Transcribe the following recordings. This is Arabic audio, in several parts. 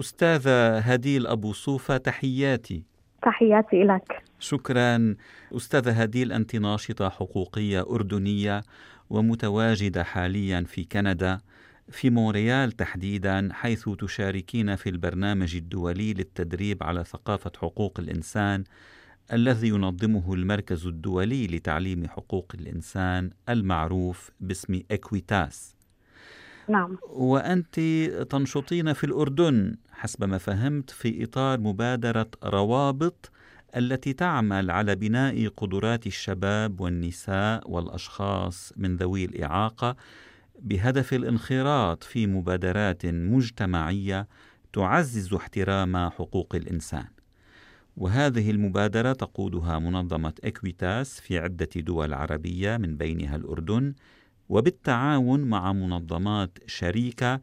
أستاذة هديل أبو صوفة تحياتي. تحياتي لك شكرا. أستاذة هديل أنت ناشطة حقوقية أردنية ومتواجدة حاليا في كندا في مونريال تحديدا حيث تشاركين في البرنامج الدولي للتدريب على ثقافة حقوق الإنسان الذي ينظمه المركز الدولي لتعليم حقوق الإنسان المعروف باسم إكويتاس نعم. وأنت تنشطين في الأردن حسب ما فهمت في إطار مبادرة روابط التي تعمل على بناء قدرات الشباب والنساء والأشخاص من ذوي الإعاقة بهدف الانخراط في مبادرات مجتمعية تعزز احترام حقوق الإنسان. وهذه المبادرة تقودها منظمة إكويتاس في عدة دول عربية من بينها الأردن وبالتعاون مع منظمات شريكة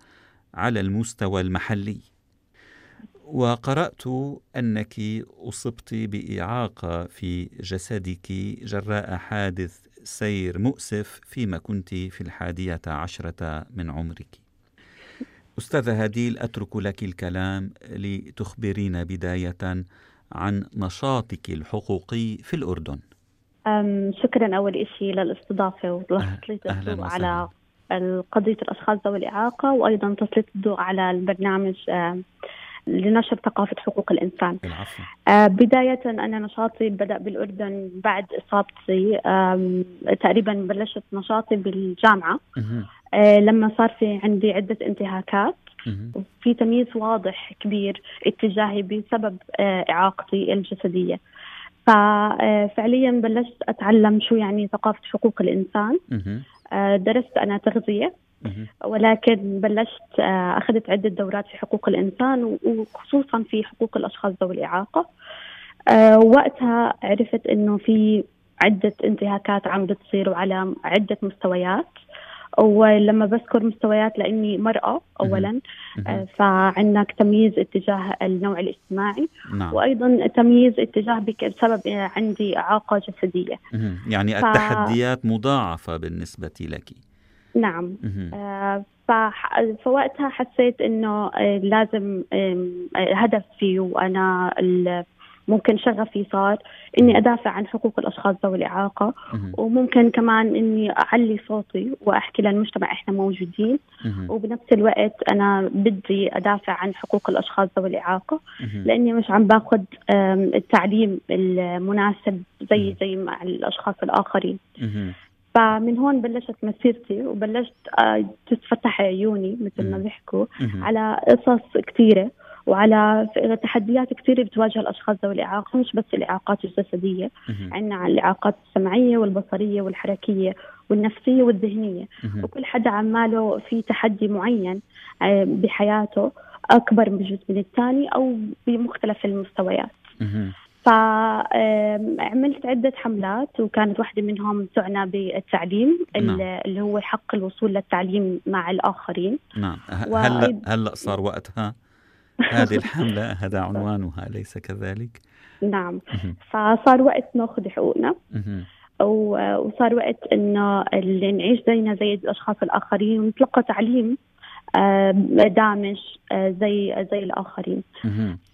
على المستوى المحلي. وقرأت أنك أصبت بإعاقة في جسدك جراء حادث سير مؤسف فيما كنت في الحادية عشرة من عمرك. أستاذة هديل أترك لك الكلام لتخبرينا بداية عن نشاطك الحقوقي في الأردن. شكرا أول شيء للاستضافة وتسليط الضوء على قضية الأشخاص ذوي الإعاقة وأيضا تسليط الضوء على البرنامج لنشر ثقافة حقوق الإنسان. العفو. آه بداية أنا نشاطي بدأ بالأردن بعد إصابتي تقريبا بلشت نشاطي بالجامعة. لما صار في عندي عدة انتهاكات. وفي تمييز واضح كبير اتجاهي بسبب إعاقتي الجسدية. ففعليا بلشت أتعلم شو يعني ثقافة حقوق الإنسان. آه درست أنا تغذية ولكن بلشت آه، أخذت عدة دورات في حقوق الإنسان وخصوصا في حقوق الأشخاص ذوي الإعاقة. آه، وقتها عرفت إنه في عدة انتهاكات عم بتصير وعلى عدة مستويات. ولما بذكر مستويات لأني مرأة اولا آه، فعندنا تمييز اتجاه النوع الاجتماعي نعم. وأيضا تمييز اتجاه بسبب عندي إعاقة جسدية. يعني ف... التحديات مضاعفة بالنسبة لك. نعم. آه فوقتها حسيت إنه آه لازم هدفي وأنا ممكن شغفي صار إني أدافع عن حقوق الأشخاص ذوي الإعاقة وممكن كمان إني أعلي صوتي وأحكي للمجتمع إحنا موجودين. وبنفس الوقت أنا بدي أدافع عن حقوق الأشخاص ذوي الإعاقة لأني مش عم باخذ التعليم المناسب زي زي مع الأشخاص الآخرين. فمن هون بلشت مسيرتي وبلشت آه، تتفتح عيوني مثل ما بيحكوا على قصص كثيرة. وعلى تحديات كثيره بتواجه الأشخاص ذوي الإعاقة مش بس الإعاقات الجسدية عندنا الإعاقات السمعية والبصرية والحركية والنفسية والذهنية. وكل حدا عماله في تحدي معين آه، بحياته أكبر بجزء من الثاني أو بمختلف المستويات. فعملت عدة حملات وكانت واحدة منهم تعنى بالتعليم نعم. اللي هو حق الوصول للتعليم مع الآخرين. نعم. هلا هلا صار وقتها هذه الحملة هذا عنوانها أليس كذلك؟ نعم. فصار وقت ناخذ حقوقنا وصار وقت انه اللي نعيش زينا زي الأشخاص الآخرين ونتلقى تعليم دامج آه، زي زي الآخرين.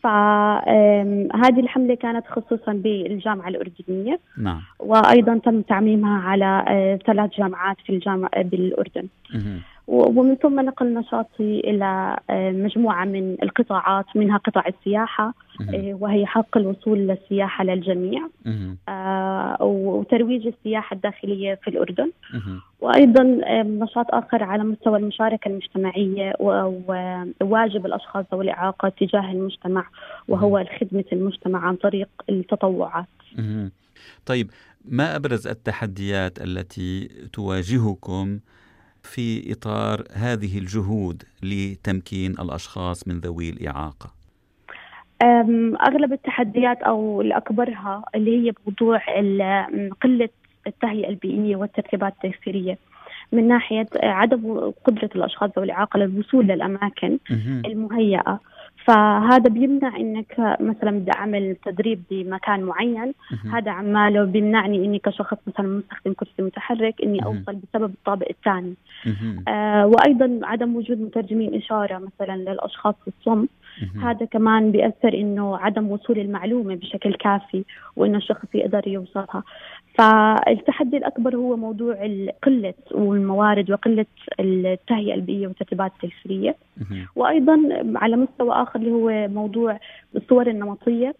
فهذه الحملة كانت خصوصا بالجامعة الأردنية. نعم. وأيضا تم تعميمها على آه، ثلاث جامعات في الجامعة بالأردن. ومن ثم نقل نشاطي إلى آه، مجموعة من القطاعات منها قطاع السياحة آه، وهي حق الوصول للسياحة للجميع آه، وترويج السياحة الداخلية في الأردن. وأيضا نشاط آخر على مستوى المشاركة المجتمعية وواجب الأشخاص ذوي الإعاقة تجاه المجتمع وهو خدمة المجتمع عن طريق التطوعات. طيب ما أبرز التحديات التي تواجهكم في إطار هذه الجهود لتمكين الأشخاص من ذوي الإعاقة؟ أغلب التحديات أو الأكبرها اللي هي بموضوع قلة التهيئة البيئية والترتيبات التيسيرية. من ناحية عدم قدرة الأشخاص ذوي الإعاقة للوصول للأماكن المهيئة. فهذا بيمنع إنك مثلا بدي أعمل تدريب بمكان معين. هذا عماله بيمنعني إني كشخص مثلا مستخدم كرسي متحرك إني أوصل بسبب الطابق الثاني. آه وأيضا عدم وجود مترجمين إشارة مثلا للأشخاص الصم هذا كمان بيأثر إنه عدم وصول المعلومة بشكل كافي وإنه الشخص يقدر يوصلها. فالتحدي الأكبر هو موضوع قلة الموارد وقلة التهيئة البيئية والترتيبات التيسيرية وأيضا على مستوى آخر اللي هو موضوع الصور النمطية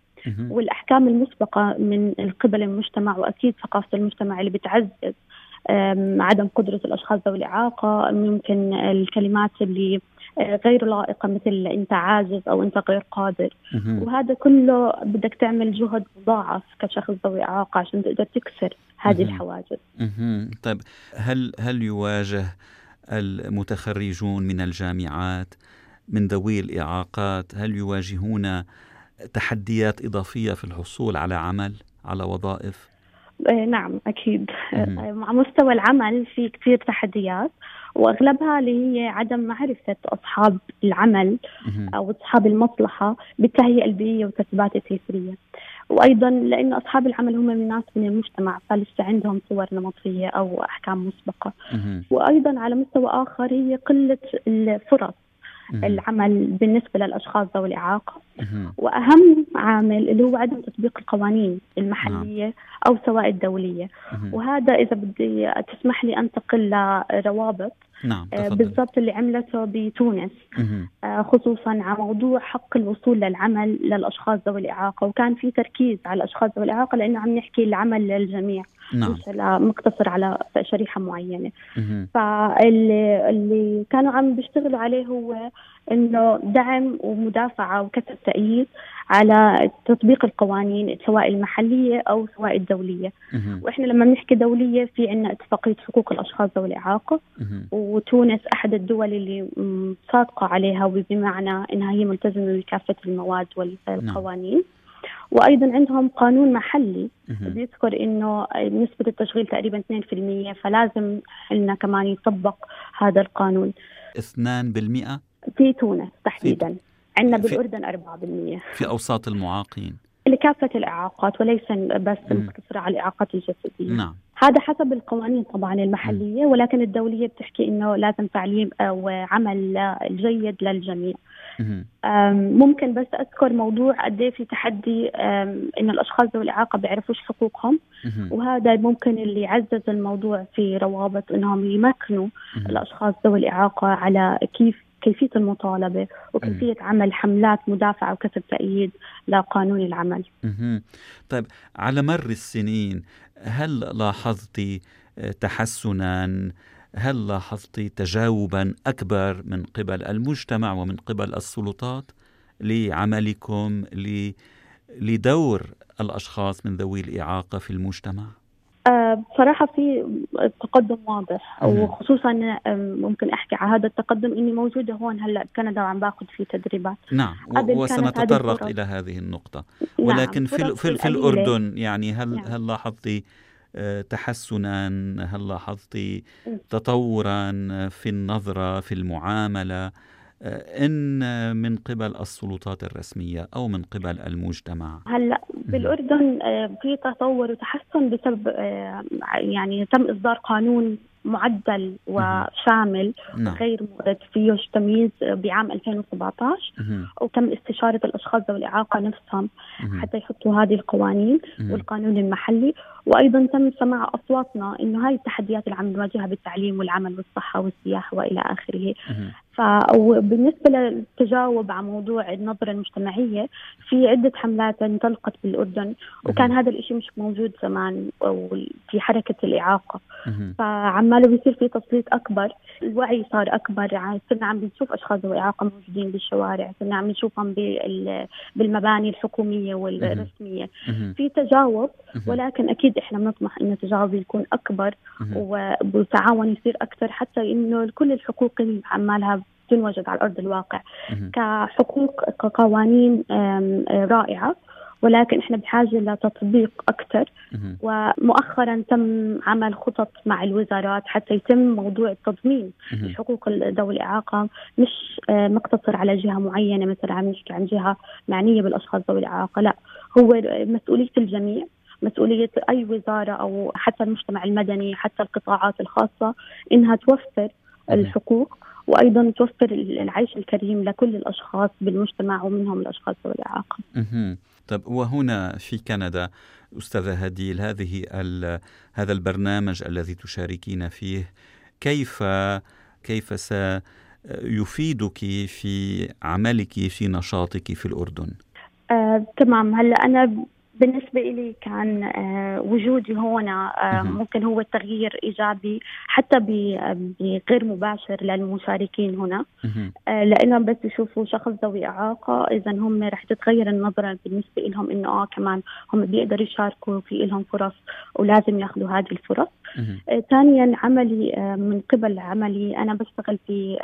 والأحكام المسبقة من قبل المجتمع وأكيد ثقافة المجتمع اللي بتعزز عدم قدرة الأشخاص ذوي الإعاقة. ممكن الكلمات اللي غير لائقة مثل أنت عاجز أو أنت غير قادر. وهذا كله بدك تعمل جهد مضاعف كشخص ذوي إعاقة عشان تقدر تكسر هذه الحواجز. طيب هل هل يواجه المتخرجون من الجامعات من ذوي الإعاقات هل يواجهون تحديات إضافية في الحصول على عمل على وظائف؟ إيه، نعم أكيد. مع مستوى العمل في كثير تحديات. وأغلبها اللي هي عدم معرفة أصحاب العمل أو أصحاب المصلحة بالتهيئة البيئية والترتيبات التيسيريه. وأيضا لأن أصحاب العمل هم من ناس من المجتمع فلسه عندهم صور نمطية أو أحكام مسبقة. وأيضا على مستوى آخر هي قلة الفرص العمل بالنسبة للأشخاص ذوي الإعاقة وأهم عامل اللي هو عدم تطبيق القوانين المحلية نعم. أو سواء الدولية. وهذا إذا بدي تسمح لي أنتقل لروابط نعم آه، بالضبط اللي عملته بتونس. آه، خصوصا على موضوع حق الوصول للعمل للأشخاص ذوي الإعاقة. وكان في تركيز على الأشخاص ذوي الإعاقة لأنه عم نحكي العمل للجميع نعم. مش مقتصر على شريحة معينة. فاللي اللي كانوا عم بيشتغلوا عليه هو إنه دعم ومدافعة وكسب تأييد على تطبيق القوانين سواء المحلية أو سواء الدولية. وإحنا لما بنحكي دولية في عندنا اتفاقية حقوق الأشخاص ذوي الإعاقة. وتونس أحد الدول اللي صادقه عليها وبمعنى إنها هي ملتزمة بكافة المواد والقوانين. وأيضا عندهم قانون محلي بيذكر إنه نسبة التشغيل تقريبا 2% فلازم لنا كمان يطبق هذا القانون. 2% في تونس تحديدا عندنا بالأردن 4% في أوساط المعاقين. لكافة الإعاقات وليس بس مقتصرة على الإعاقات الجسدية. نعم. هذا حسب القوانين طبعا المحلية ولكن الدولية بتحكي إنه لازم تعليم أو عمل جيد للجميع. ممكن بس أذكر موضوع قد إيه في تحدي ان الأشخاص ذوي الإعاقة بيعرفوش حقوقهم وهذا ممكن اللي يعزز الموضوع في روابط إنهم يمكنوا الأشخاص ذوي الإعاقة على كيف كيفية المطالبة وكيفية عمل حملات مدافعة وكسب تأييد لقانون العمل. طيب على مر السنين هل لاحظت تحسنا هل لاحظت تجاوبا أكبر من قبل المجتمع ومن قبل السلطات لعملكم لدور الأشخاص من ذوي الإعاقة في المجتمع؟ بصراحة في تقدم واضح وخصوصا ممكن أحكي على هذا التقدم إني موجودة هون هلأ بكندا وعم باخذ في تدريبات. نعم وسنتطرق إلى هذه النقطة. نعم، ولكن نعم. في, في, في الأردن يعني هل نعم. هل لاحظتي آه، تحسنا؟ هل لاحظت تطورا في النظرة في المعاملة؟ آه، إن من قبل السلطات الرسمية أو من قبل المجتمع. هلأ بالأردن آه، في تطور وتحسن بسبب يعني تم إصدار قانون معدل وشامل نعم. غير فيه تمييز بعام 2017 وتم استشارة الأشخاص ذوي الإعاقة نفسهم حتى يحطوا هذه القوانين والقانون المحلي. وأيضا تم سماع أصواتنا إنه هاي التحديات اللي عم نواجهها بالتعليم والعمل والصحة والسياحة وإلى آخره. فبالنسبة للتجاوب على موضوع النظرة المجتمعية في عدة حملات انطلقت بالأردن وكان هذا الإشي مش موجود زمان في حركة الإعاقة. فعماله بيصير في تسليط أكبر الوعي صار أكبر. يعني صرنا عم بنشوف أشخاص ذوي إعاقة موجودين بالشوارع صرنا عم نشوفهم بالمباني الحكومية والرسمية. في تجاوب ولكن أكيد إحنا بنطمح إنه التجاوب يكون أكبر والتعاون يصير أكثر حتى إنه كل الحقوق اللي عمالها تنوجد على أرض الواقع. كحقوق كقوانين رائعة ولكن إحنا بحاجة لتطبيق أكثر. ومؤخرا تم عمل خطط مع الوزارات حتى يتم موضوع التضمين لحقوق ذوي الإعاقة. مش مقتصر على جهة معينة مثلا عم نحكي عن جهة معنية بالأشخاص ذوي الإعاقة لا. هو مسؤولية الجميع. مسؤولية أي وزارة أو حتى المجتمع المدني حتى القطاعات الخاصة إنها توفر الحقوق وأيضا توفر العيش الكريم لكل الأشخاص بالمجتمع ومنهم الأشخاص ذوي الإعاقة. طيب وهنا في كندا أستاذة هديل هذه هذا البرنامج الذي تشاركين فيه كيف كيف سيفيدك في عملك في نشاطك في الأردن؟ آه، تمام هلأ أنا بالنسبة لي كان آه، وجودي هنا آه، ممكن هو تغيير إيجابي حتى بغير مباشر للمشاركين هنا. آه، لأنهم بس يشوفوا شخص ذوي إعاقة. إذا هم رح تتغير النظرة بالنسبة لهم إنه آه كمان هم بيقدروا يشاركوا في لهم فرص ولازم ياخذوا هذه الفرص. ثانيا عملي من قبل عملي أنا بشتغل في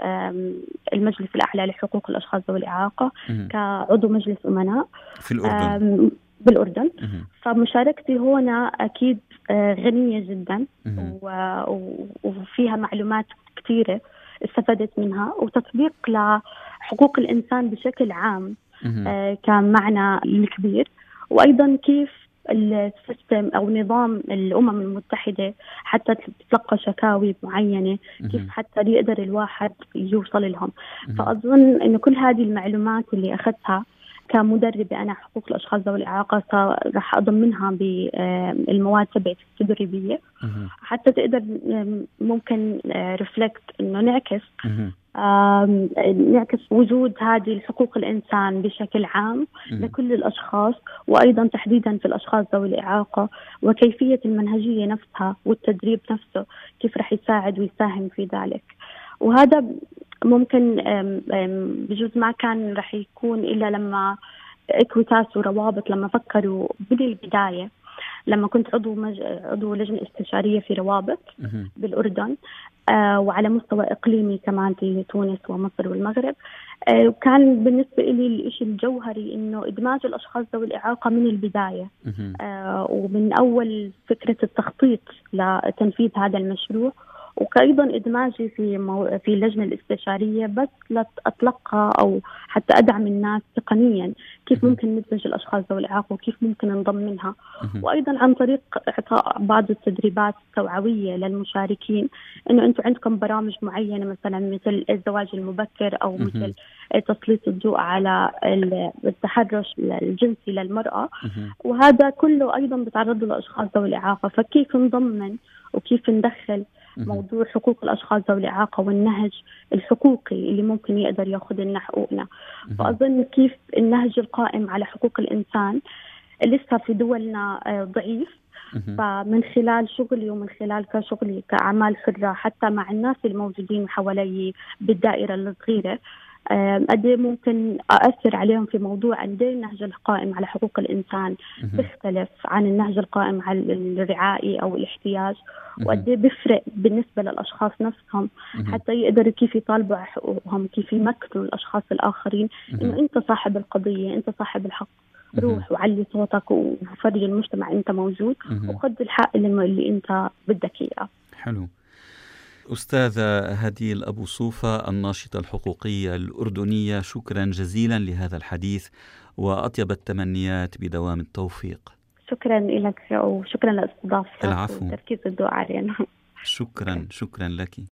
المجلس الأعلى لحقوق الأشخاص ذوي الإعاقة كعضو مجلس أمناء. في الأردن. بالأردن. فمشاركتي هنا أكيد آه، غنية جدا. وفيها معلومات كثيرة استفدت منها. وتطبيق لحقوق الإنسان بشكل عام آه، كان معنا الكبير. وأيضا كيف السيستم أو نظام الأمم المتحدة حتى تتلقى شكاوي معينة كيف حتى يقدر الواحد يوصل لهم. فأظن إنه كل هذه المعلومات اللي أخذتها كمدربة أنا حقوق الأشخاص ذوي الإعاقة راح أضمنها بالمواد تبعت التدريبية. حتى تقدر ممكن reflect إنه نعكس. نعكس وجود هذه الحقوق الإنسان بشكل عام لكل الأشخاص وأيضا تحديدا في الأشخاص ذوي الإعاقة وكيفية المنهجية نفسها والتدريب نفسه كيف رح يساعد ويساهم في ذلك. وهذا ممكن بجوز ما كان رح يكون إلا لما اكويتاس وروابط لما فكروا بالبدايه لما كنت عضو مج... عضو لجنة استشارية في روابط بالأردن آه وعلى مستوى إقليمي كمان في تونس ومصر والمغرب آه وكان بالنسبة لي الشيء الجوهري إنه إدماج الأشخاص ذوي الإعاقة من البداية. آه ومن أول فكرة التخطيط لتنفيذ هذا المشروع وكأيضا إدماجي في مو... في اللجنة الاستشارية بس لأتلقى أو حتى أدعم الناس تقنيا كيف ممكن ندمج الأشخاص ذوي الإعاقة وكيف ممكن ننضم منها. وأيضا عن طريق إعطاء بعض التدريبات التوعوية للمشاركين إنه أنتم عندكم برامج معينة مثلا مثل الزواج المبكر أو مثل تسليط الضوء على التحرش الجنسي للمرأة. وهذا كله أيضا بتعرض له الأشخاص ذوي الإعاقة فكيف نضمن وكيف ندخل موضوع حقوق الأشخاص ذوي الإعاقة والنهج الحقوقي اللي ممكن يقدر يأخذ لنا حقوقنا فأظن كيف النهج القائم على حقوق الإنسان لسه في دولنا آه، ضعيف. فمن خلال شغلي ومن خلال كشغلي كأعمال حرة حتى مع الناس الموجودين حوالي بالدائرة الصغيرة قد إيه ممكن اثر عليهم في موضوع قد إيه النهج القائم على حقوق الإنسان بيختلف عن النهج القائم على الرعائي أو الاحتياج وقد إيه بيفرق بالنسبة للأشخاص نفسهم حتى يقدروا كيف يطالبوا حقوقهم كيف يمكنوا الاشخاص الآخرين إنه أنت صاحب القضية أنت صاحب الحق. روح وعلي صوتك وفرج المجتمع أنت موجود وخذ الحق اللي, اللي أنت بدك إياه. حلو. أستاذة هديل أبو صوفة الناشطة الحقوقية الأردنية شكرا جزيلا لهذا الحديث وأطيب التمنيات بدوام التوفيق. شكرا لك وشكرا لاستضافتك العفو. وتركيز الضوء علينا. شكرا شكرا لك.